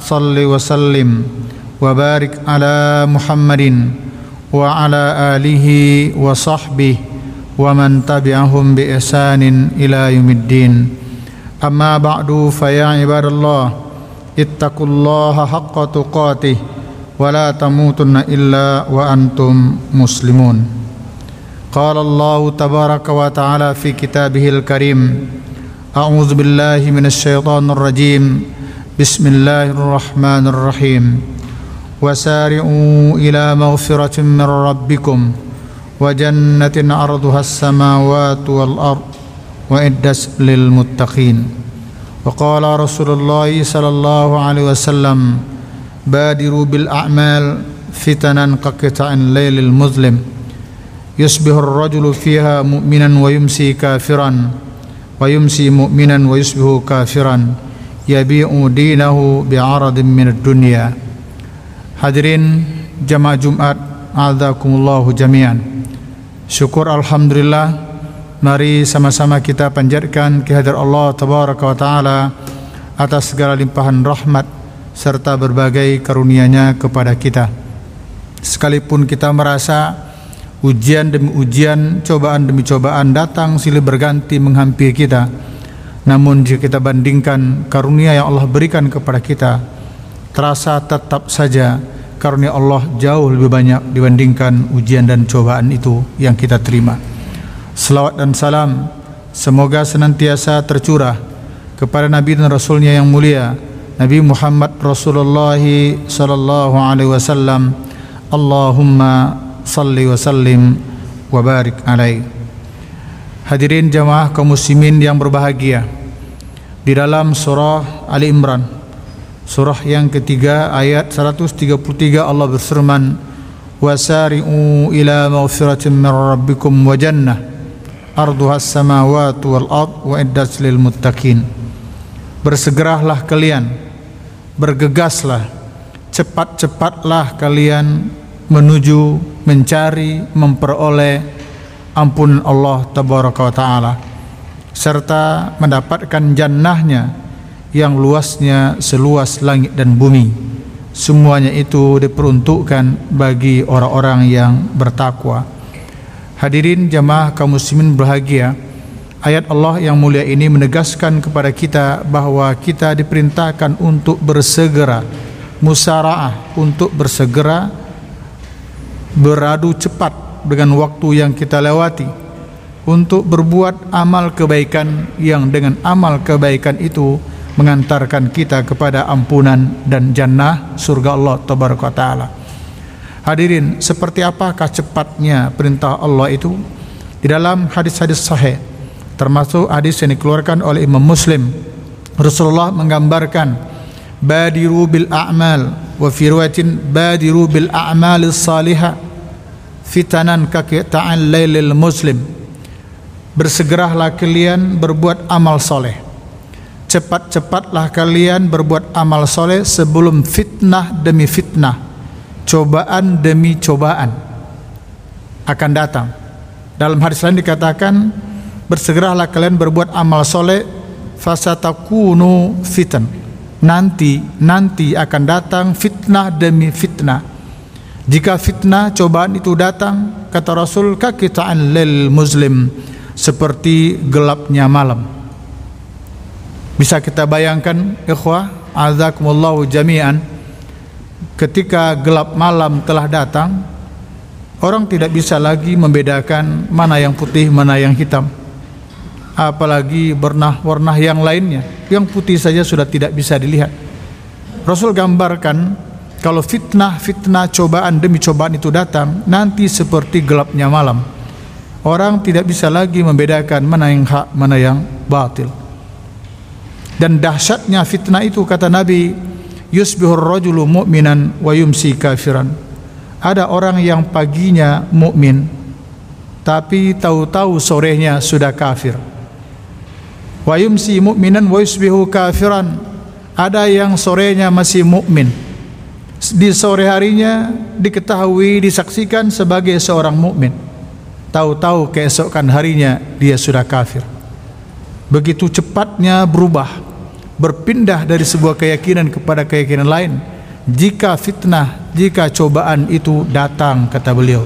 صل وسلم وبارك على محمد وعلى آله وصحبه ومن تبعهم بإحسان إلى يوم الدين. أما بعد فيا عباد الله اتقوا الله حق تقاته ولا تموتن إلا وأنتم مسلمون. قال الله تبارك وتعالى في كتابه الكريم أعوذ بالله من الشيطان الرجيم. بسم الله الرحمن الرحيم وسارعوا إلى مغفرة من ربكم وجنة عرضها السماوات والأرض وعدت للمتقين وقال رسول الله صلى الله عليه وسلم بادروا بالأعمال فتنا كقطع الليل المظلم يصبح الرجل فيها مؤمنا ويمسي كافرا ويمسي مؤمنا ويصبح كافرا yabi'u dinahu bi'aradin min dunya. Hadirin jamaah Jumat azakumullahu jami'an. Syukur alhamdulillah mari sama-sama kita panjatkan kehadiran Allah tabaraka wa taala atas segala limpahan rahmat serta berbagai karunia-Nya kepada kita. Sekalipun kita merasa ujian demi ujian cobaan demi cobaan datang silih berganti menghampiri kita namun jika kita bandingkan karunia yang Allah berikan kepada kita terasa tetap saja karunia Allah jauh lebih banyak dibandingkan ujian dan cobaan itu yang kita terima. Selawat dan salam semoga senantiasa tercurah kepada Nabi dan Rasulnya yang mulia Nabi Muhammad Rasulullah sallallahu alaihi wasallam. Allahumma salli wa sallim wa barik alaihi. Hadirin jamaah kaum muslimin yang berbahagia. Di dalam surah Ali Imran Surah yang ketiga ayat 133 Allah berfirman Wasari'u ila maghfiratin min rabbikum wa jannah Arduha samawatu wal ard wa iddat lil muttaqin. Bersegeralah kalian Bergegaslah Cepat-cepatlah kalian Menuju Mencari Memperoleh Ampunan Allah Tabaraka wa ta'ala Serta mendapatkan jannahnya yang luasnya seluas langit dan bumi. Semuanya itu diperuntukkan bagi orang-orang yang bertakwa. Hadirin jamaah kaum muslimin berbahagia. Ayat Allah yang mulia ini menegaskan kepada kita bahwa kita diperintahkan untuk bersegera musaraah untuk bersegera beradu cepat dengan waktu yang kita lewati untuk berbuat amal kebaikan yang dengan amal kebaikan itu mengantarkan kita kepada ampunan dan jannah surga Allah taala. Hadirin, seperti apakah cepatnya perintah Allah itu? Di dalam hadis-hadis sahih termasuk hadis yang dikeluarkan oleh Imam Muslim Rasulullah menggambarkan badiru bil a'mal wa fi badiru bil a'mal salihah fitanan ka lailil muslim bersegeralah kalian berbuat amal soleh cepat-cepatlah kalian berbuat amal soleh sebelum fitnah demi fitnah, cobaan demi cobaan akan datang. Dalam hadis lain dikatakan, bersegeralah kalian berbuat amal soleh, fasatakunu fitan. Nanti, nanti akan datang fitnah demi fitnah. Jika fitnah cobaan itu datang, kata Rasul, kakitaan lil muslim seperti gelapnya malam. Bisa kita bayangkan ikhwah azakumullahu jami'an ketika gelap malam telah datang orang tidak bisa lagi membedakan mana yang putih mana yang hitam. Apalagi warna-warna yang lainnya yang putih saja sudah tidak bisa dilihat. Rasul gambarkan kalau fitnah-fitnah cobaan demi cobaan itu datang nanti seperti gelapnya malam orang tidak bisa lagi membedakan mana yang hak mana yang batil dan dahsyatnya fitnah itu kata Nabi yusbihur rajulu mu'minan wa yumsi kafiran. Ada orang yang paginya mukmin tapi tahu-tahu sorenya sudah kafir. Wa yumsi mu'minan wa yusbihu kafiran. Ada yang sorenya masih mukmin. Di sore harinya diketahui disaksikan sebagai seorang mukmin. Tahu-tahu keesokan harinya dia sudah kafir. Begitu cepatnya berubah berpindah dari sebuah keyakinan kepada keyakinan lain jika fitnah, jika cobaan itu datang kata beliau.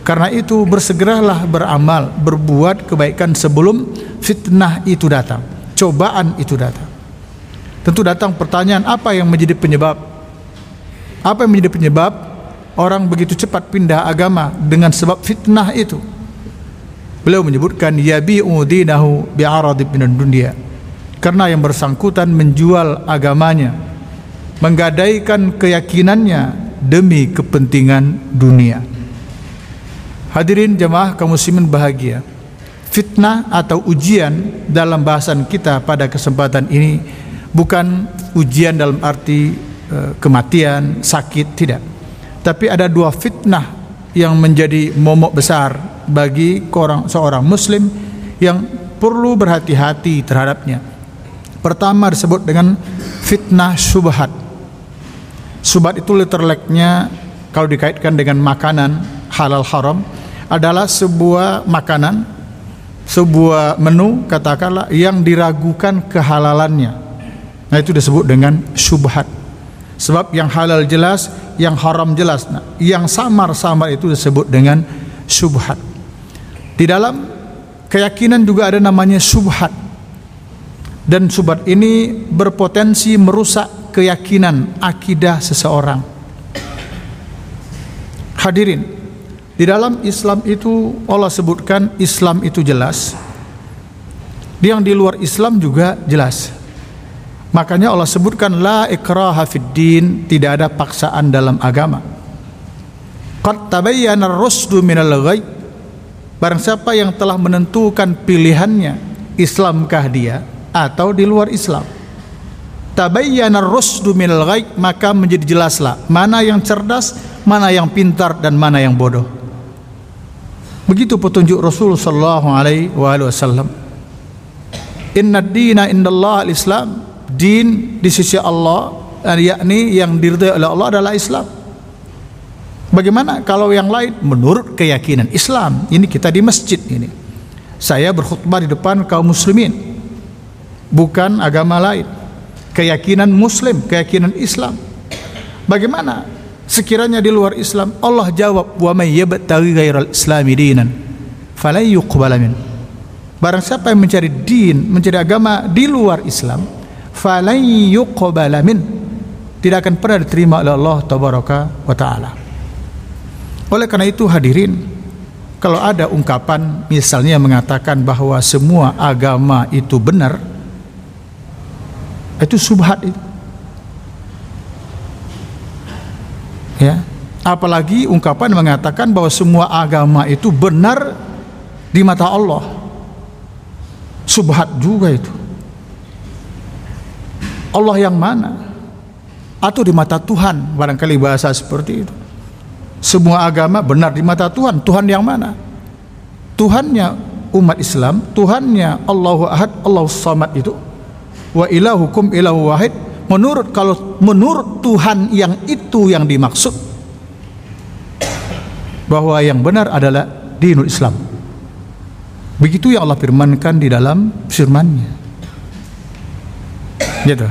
Karena itu bersegeralah beramal, berbuat kebaikan sebelum fitnah itu datang, cobaan itu datang. Tentu datang pertanyaan apa yang menjadi penyebab? Apa yang menjadi penyebab orang begitu cepat pindah agama dengan sebab fitnah itu? Beliau menyebutkan yabi'u dinahu bi'arad min dunia karena yang bersangkutan menjual agamanya, menggadaikan keyakinannya demi kepentingan dunia. Hadirin jemaah kaum muslimin bahagia. Fitnah atau ujian dalam bahasan kita pada kesempatan ini bukan ujian dalam arti uh, kematian, sakit, tidak. Tapi ada dua fitnah yang menjadi momok besar bagi orang seorang muslim yang perlu berhati-hati terhadapnya. Pertama disebut dengan fitnah subhat. Subhat itu letterleknya kalau dikaitkan dengan makanan halal haram adalah sebuah makanan, sebuah menu katakanlah yang diragukan kehalalannya. Nah itu disebut dengan subhat. Sebab yang halal jelas, yang haram jelas. Nah, yang samar-samar itu disebut dengan subhat. Di dalam keyakinan juga ada namanya subhat dan subhat ini berpotensi merusak keyakinan akidah seseorang. Hadirin, di dalam Islam itu Allah sebutkan Islam itu jelas. Yang di luar Islam juga jelas. Makanya Allah sebutkan la ikraha fid din, tidak ada paksaan dalam agama. Qad tabayyana ar-rusdu minal ghayb. Barang siapa yang telah menentukan pilihannya, Islamkah dia? atau di luar Islam. Tabayyana ar-rusdu minal ghaib maka menjadi jelaslah mana yang cerdas, mana yang pintar dan mana yang bodoh. Begitu petunjuk Rasul sallallahu alaihi wasallam. Inna dina indallah al-Islam. Din di sisi Allah yakni yang diridhai oleh Allah adalah Islam. Bagaimana kalau yang lain menurut keyakinan Islam? Ini kita di masjid ini. Saya berkhutbah di depan kaum muslimin bukan agama lain keyakinan muslim keyakinan Islam bagaimana sekiranya di luar Islam Allah jawab wa may yabtaghi ghairal islami dinan falan yuqbala min barang siapa yang mencari din mencari agama di luar Islam falan yuqbala min tidak akan pernah diterima oleh Allah tabaraka wa taala oleh karena itu hadirin kalau ada ungkapan misalnya mengatakan bahwa semua agama itu benar itu subhat itu. Ya. Apalagi ungkapan mengatakan bahwa semua agama itu benar di mata Allah. Subhat juga itu. Allah yang mana? Atau di mata Tuhan, barangkali bahasa seperti itu. Semua agama benar di mata Tuhan. Tuhan yang mana? Tuhannya umat Islam, Tuhannya Allahu Ahad, Allahu Samad itu wa ilahukum ilahu wahid menurut kalau menurut Tuhan yang itu yang dimaksud bahwa yang benar adalah dinul Islam begitu yang Allah firmankan di dalam firman-Nya gitu.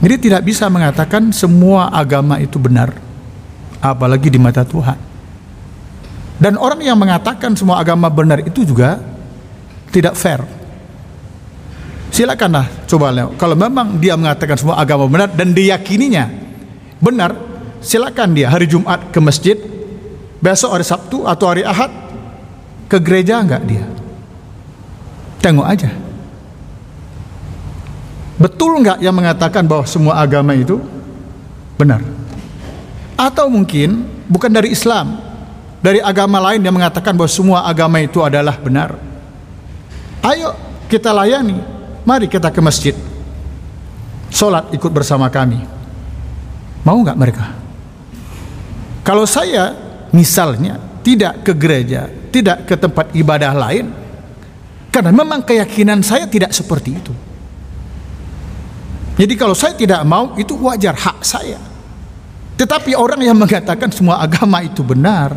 Jadi tidak bisa mengatakan semua agama itu benar apalagi di mata Tuhan. Dan orang yang mengatakan semua agama benar itu juga tidak fair. Silakanlah coba kalau memang dia mengatakan semua agama benar dan diyakininya benar silakan dia hari Jumat ke masjid besok hari Sabtu atau hari Ahad ke gereja enggak dia? Tengok aja betul enggak yang mengatakan bahwa semua agama itu benar atau mungkin bukan dari Islam dari agama lain yang mengatakan bahwa semua agama itu adalah benar ayo kita layani Mari kita ke masjid. sholat ikut bersama kami. Mau nggak mereka? Kalau saya misalnya tidak ke gereja, tidak ke tempat ibadah lain, karena memang keyakinan saya tidak seperti itu. Jadi kalau saya tidak mau itu wajar hak saya. Tetapi orang yang mengatakan semua agama itu benar,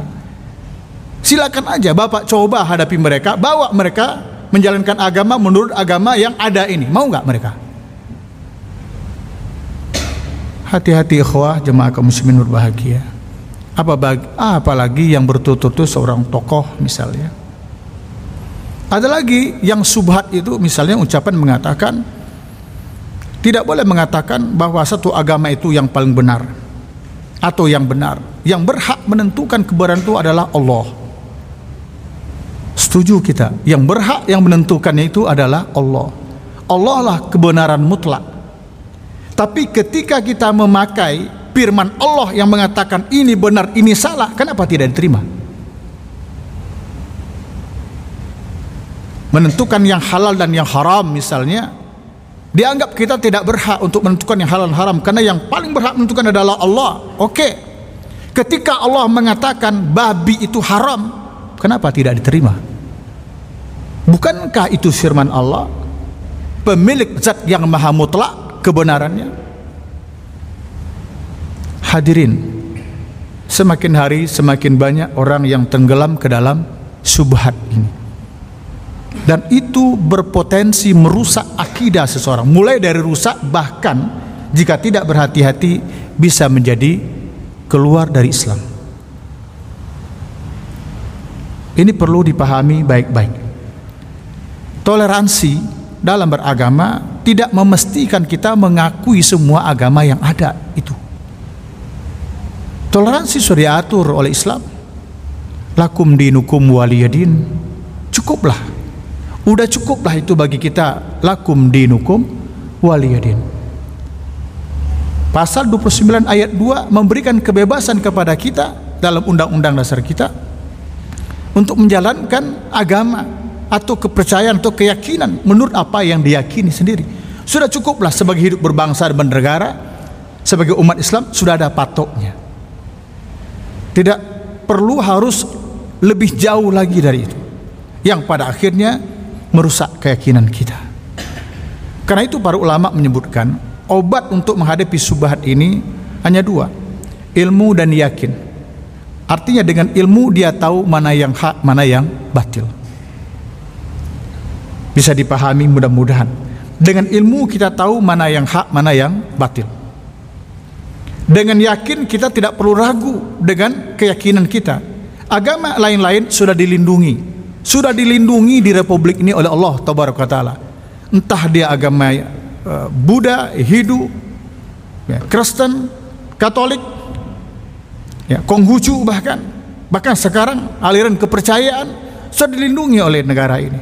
silakan aja Bapak coba hadapi mereka, bawa mereka menjalankan agama menurut agama yang ada ini. Mau nggak mereka? Hati-hati ikhwah jemaah kaum muslimin berbahagia. Apa bagi, apalagi yang bertutur-tutur seorang tokoh misalnya. Ada lagi yang subhat itu misalnya ucapan mengatakan tidak boleh mengatakan bahwa satu agama itu yang paling benar atau yang benar. Yang berhak menentukan kebenaran itu adalah Allah. Setuju kita. Yang berhak yang menentukannya itu adalah Allah. Allah lah kebenaran mutlak. Tapi ketika kita memakai firman Allah yang mengatakan ini benar, ini salah, kenapa tidak diterima? Menentukan yang halal dan yang haram misalnya, dianggap kita tidak berhak untuk menentukan yang halal haram karena yang paling berhak menentukan adalah Allah. Oke. Ketika Allah mengatakan babi itu haram, kenapa tidak diterima? Bukankah itu firman Allah? Pemilik zat yang maha mutlak kebenarannya. Hadirin, semakin hari semakin banyak orang yang tenggelam ke dalam subhat ini. Dan itu berpotensi merusak akidah seseorang. Mulai dari rusak bahkan jika tidak berhati-hati bisa menjadi keluar dari Islam. Ini perlu dipahami baik-baik. Toleransi dalam beragama tidak memastikan kita mengakui semua agama yang ada itu. Toleransi sudah diatur oleh Islam. Lakum dinukum waliyadin. Cukuplah. Udah cukuplah itu bagi kita. Lakum dinukum waliyadin. Pasal 29 ayat 2 memberikan kebebasan kepada kita dalam undang-undang dasar kita untuk menjalankan agama atau kepercayaan atau keyakinan menurut apa yang diyakini sendiri. Sudah cukuplah sebagai hidup berbangsa dan bernegara sebagai umat Islam sudah ada patoknya. Tidak perlu harus lebih jauh lagi dari itu. Yang pada akhirnya merusak keyakinan kita. Karena itu para ulama menyebutkan obat untuk menghadapi subhat ini hanya dua. Ilmu dan yakin. Artinya dengan ilmu dia tahu mana yang hak, mana yang batil bisa dipahami mudah-mudahan. Dengan ilmu kita tahu mana yang hak, mana yang batil. Dengan yakin kita tidak perlu ragu dengan keyakinan kita. Agama lain-lain sudah dilindungi. Sudah dilindungi di republik ini oleh Allah taala. Entah dia agama uh, Buddha, Hindu, ya, Kristen, Katolik, ya, Konghucu bahkan. Bahkan sekarang aliran kepercayaan sudah dilindungi oleh negara ini.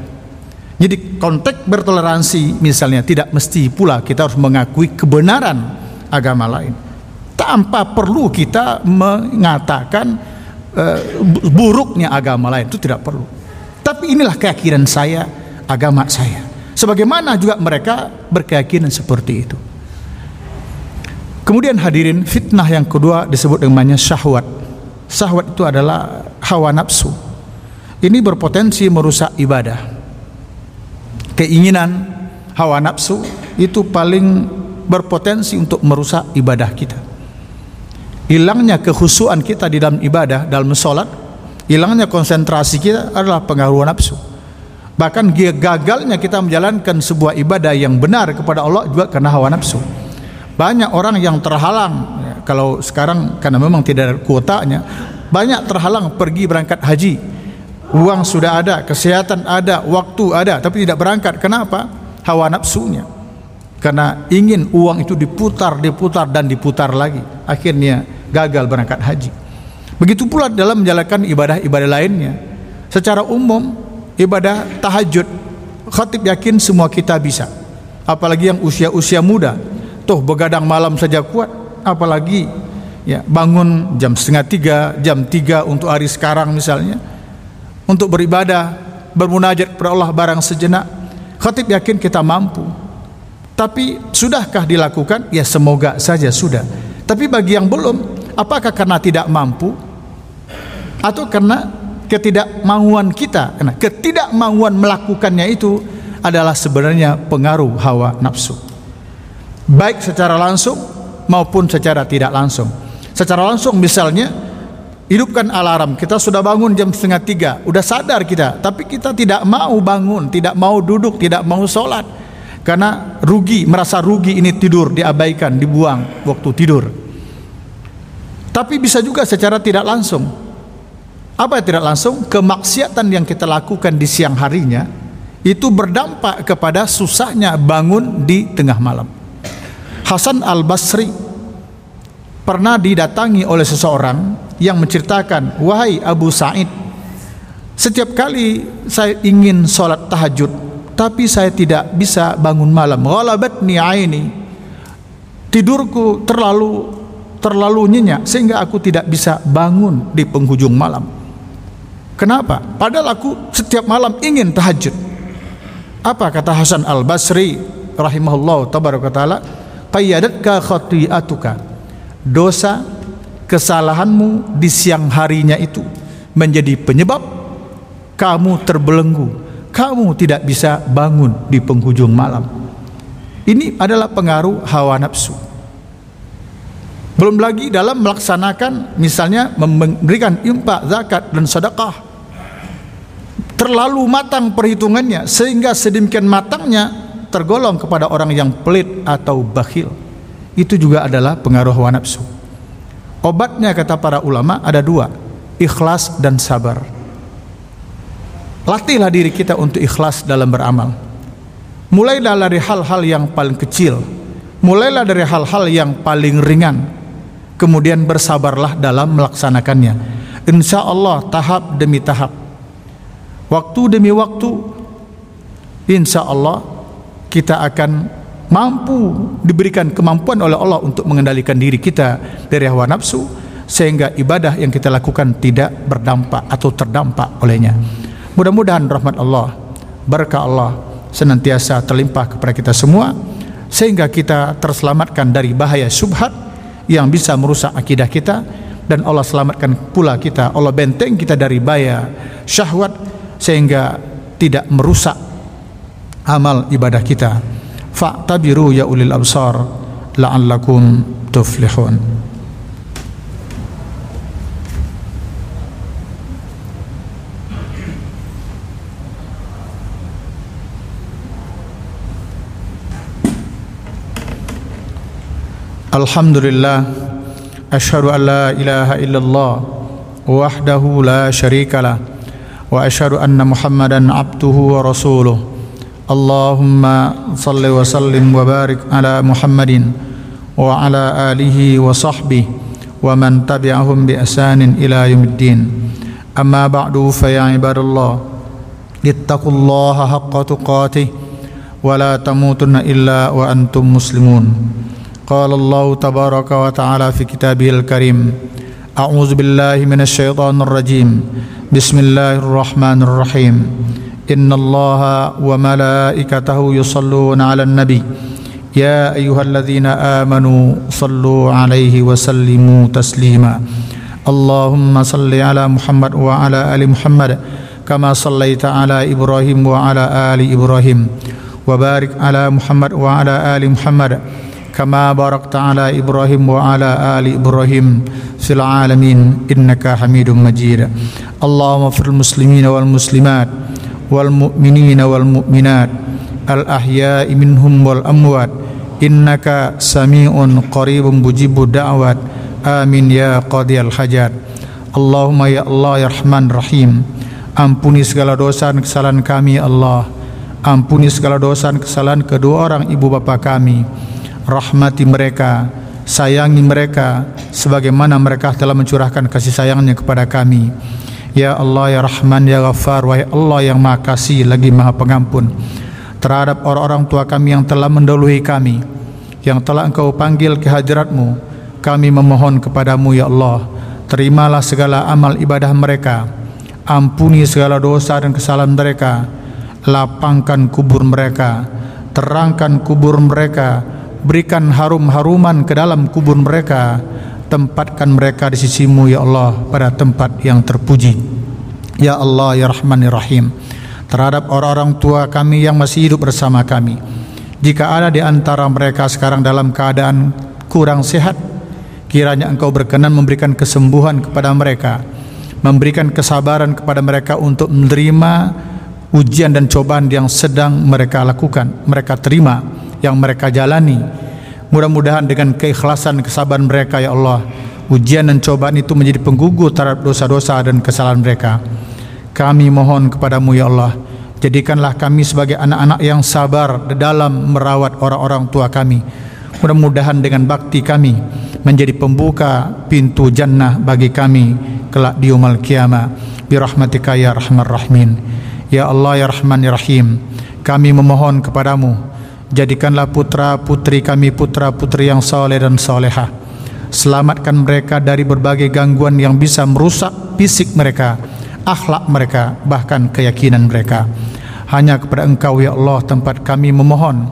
Jadi konteks bertoleransi misalnya tidak mesti pula kita harus mengakui kebenaran agama lain. Tanpa perlu kita mengatakan uh, buruknya agama lain itu tidak perlu. Tapi inilah keyakinan saya, agama saya. Sebagaimana juga mereka berkeyakinan seperti itu. Kemudian hadirin fitnah yang kedua disebut dengannya syahwat. Syahwat itu adalah hawa nafsu. Ini berpotensi merusak ibadah keinginan hawa nafsu itu paling berpotensi untuk merusak ibadah kita hilangnya kehusuan kita di dalam ibadah dalam sholat hilangnya konsentrasi kita adalah pengaruh nafsu bahkan gagalnya kita menjalankan sebuah ibadah yang benar kepada Allah juga karena hawa nafsu banyak orang yang terhalang ya, kalau sekarang karena memang tidak ada kuotanya banyak terhalang pergi berangkat haji Uang sudah ada, kesehatan ada, waktu ada, tapi tidak berangkat. Kenapa? Hawa nafsunya. Karena ingin uang itu diputar, diputar dan diputar lagi. Akhirnya gagal berangkat haji. Begitu pula dalam menjalankan ibadah-ibadah lainnya. Secara umum, ibadah tahajud, khatib yakin semua kita bisa. Apalagi yang usia-usia muda. Tuh begadang malam saja kuat. Apalagi ya bangun jam setengah tiga, jam tiga untuk hari sekarang misalnya untuk beribadah, bermunajat kepada Allah barang sejenak. Khatib yakin kita mampu. Tapi sudahkah dilakukan? Ya semoga saja sudah. Tapi bagi yang belum, apakah karena tidak mampu atau karena ketidakmauan kita? Karena ketidakmauan melakukannya itu adalah sebenarnya pengaruh hawa nafsu. Baik secara langsung maupun secara tidak langsung. Secara langsung misalnya hidupkan alarm kita sudah bangun jam setengah tiga udah sadar kita tapi kita tidak mau bangun tidak mau duduk tidak mau sholat karena rugi merasa rugi ini tidur diabaikan dibuang waktu tidur tapi bisa juga secara tidak langsung apa yang tidak langsung? Kemaksiatan yang kita lakukan di siang harinya itu berdampak kepada susahnya bangun di tengah malam. Hasan al Basri pernah didatangi oleh seseorang yang menceritakan wahai Abu Sa'id setiap kali saya ingin sholat tahajud tapi saya tidak bisa bangun malam. Ghalabatni aini. Tidurku terlalu terlalu nyenyak sehingga aku tidak bisa bangun di penghujung malam kenapa padahal aku setiap malam ingin tahajud apa kata Hasan Al Basri rahimahullah tabaraka taala qayyadatka khati'atuka dosa kesalahanmu di siang harinya itu menjadi penyebab kamu terbelenggu, kamu tidak bisa bangun di penghujung malam. Ini adalah pengaruh hawa nafsu. Belum lagi dalam melaksanakan misalnya memberikan impak, zakat dan sedekah. Terlalu matang perhitungannya sehingga sedemikian matangnya tergolong kepada orang yang pelit atau bakhil. Itu juga adalah pengaruh hawa nafsu. Obatnya kata para ulama ada dua, ikhlas dan sabar. Latihlah diri kita untuk ikhlas dalam beramal. Mulailah dari hal-hal yang paling kecil. Mulailah dari hal-hal yang paling ringan. Kemudian bersabarlah dalam melaksanakannya. Insya Allah tahap demi tahap. Waktu demi waktu. Insya Allah kita akan mampu diberikan kemampuan oleh Allah untuk mengendalikan diri kita dari hawa nafsu sehingga ibadah yang kita lakukan tidak berdampak atau terdampak olehnya. Mudah-mudahan rahmat Allah, berkah Allah senantiasa terlimpah kepada kita semua sehingga kita terselamatkan dari bahaya subhat yang bisa merusak akidah kita dan Allah selamatkan pula kita Allah benteng kita dari bahaya syahwat sehingga tidak merusak amal ibadah kita. Fa'tabiru ya ulil absar la'allakum tuflihun. Alhamdulillah Ashhadu an la ilaha illallah Wahdahu la sharika lah Wa ashhadu anna muhammadan abduhu wa rasuluh اللهم صل وسلم وبارك على محمد وعلى آله وصحبه ومن تبعهم بإحسان إلى يوم الدين. أما بعد فيا عباد الله اتقوا الله حق تقاته ولا تموتن إلا وأنتم مسلمون. قال الله تبارك وتعالى في كتابه الكريم أعوذ بالله من الشيطان الرجيم. بسم الله الرحمن الرحيم. إن الله وملائكته يصلون على النبي. يا أيها الذين آمنوا صلوا عليه وسلموا تسليما. اللهم صل على محمد وعلى آل محمد كما صليت على إبراهيم وعلى آل إبراهيم. وبارك على محمد وعلى آل محمد كما باركت على إبراهيم وعلى آل إبراهيم في العالمين إنك حميد مجيد اللهم اغفر المسلمين والمسلمات والمؤمنين والمؤمنات الأحياء منهم والأموات إنك سميع قريب مجيب الدعوات آمين يا قاضي الحاجات اللهم يا الله يا رحمن رحيم Ampuni segala dosa dan kesalahan kami ya Allah Ampuni segala dosa dan kesalahan kedua orang ibu bapa kami Rahmati mereka Sayangi mereka Sebagaimana mereka telah mencurahkan kasih sayangnya kepada kami. Ya Allah ya Rahman ya Ghaffar Wahai Allah yang maha kasih lagi maha pengampun Terhadap orang-orang tua kami yang telah mendahului kami Yang telah engkau panggil ke hadiratmu Kami memohon kepadamu ya Allah Terimalah segala amal ibadah mereka Ampuni segala dosa dan kesalahan mereka Lapangkan kubur mereka terangkan kubur mereka berikan harum-haruman ke dalam kubur mereka tempatkan mereka di sisimu ya Allah pada tempat yang terpuji. Ya Allah ya Rahman ya Rahim terhadap orang-orang tua kami yang masih hidup bersama kami jika ada di antara mereka sekarang dalam keadaan kurang sehat kiranya engkau berkenan memberikan kesembuhan kepada mereka memberikan kesabaran kepada mereka untuk menerima ujian dan cobaan yang sedang mereka lakukan mereka terima yang mereka jalani. Mudah-mudahan dengan keikhlasan kesabaran mereka ya Allah, ujian dan cobaan itu menjadi penggugur terhadap dosa-dosa dan kesalahan mereka. Kami mohon kepadamu ya Allah, jadikanlah kami sebagai anak-anak yang sabar dalam merawat orang-orang tua kami. Mudah-mudahan dengan bakti kami menjadi pembuka pintu jannah bagi kami kelak di yaumul qiyamah. Bi rahmatika ya arhamar rahimin. Ya Allah ya Rahman ya Rahim. Kami memohon kepadamu Jadikanlah putra putri kami putra putri yang soleh dan soleha. Selamatkan mereka dari berbagai gangguan yang bisa merusak fisik mereka, akhlak mereka, bahkan keyakinan mereka. Hanya kepada Engkau ya Allah tempat kami memohon.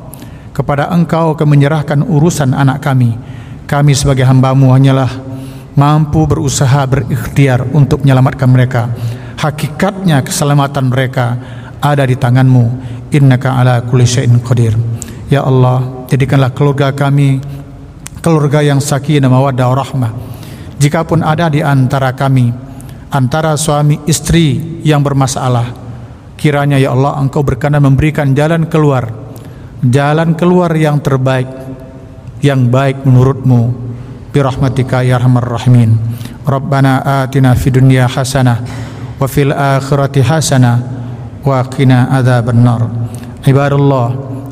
Kepada Engkau kami menyerahkan urusan anak kami. Kami sebagai hambamu hanyalah mampu berusaha berikhtiar untuk menyelamatkan mereka. Hakikatnya keselamatan mereka ada di tanganmu. Innaka ala kulli syai'in qadir. Ya Allah, jadikanlah keluarga kami keluarga yang sakinah mawaddah rahmah. Jikapun ada di antara kami antara suami istri yang bermasalah, kiranya ya Allah Engkau berkenan memberikan jalan keluar, jalan keluar yang terbaik, yang baik menurutmu. Bi rahmatika ya arhamar rahimin. Rabbana atina fid dunya hasanah wa fil akhirati hasanah wa qina adzabannar. Ibadallah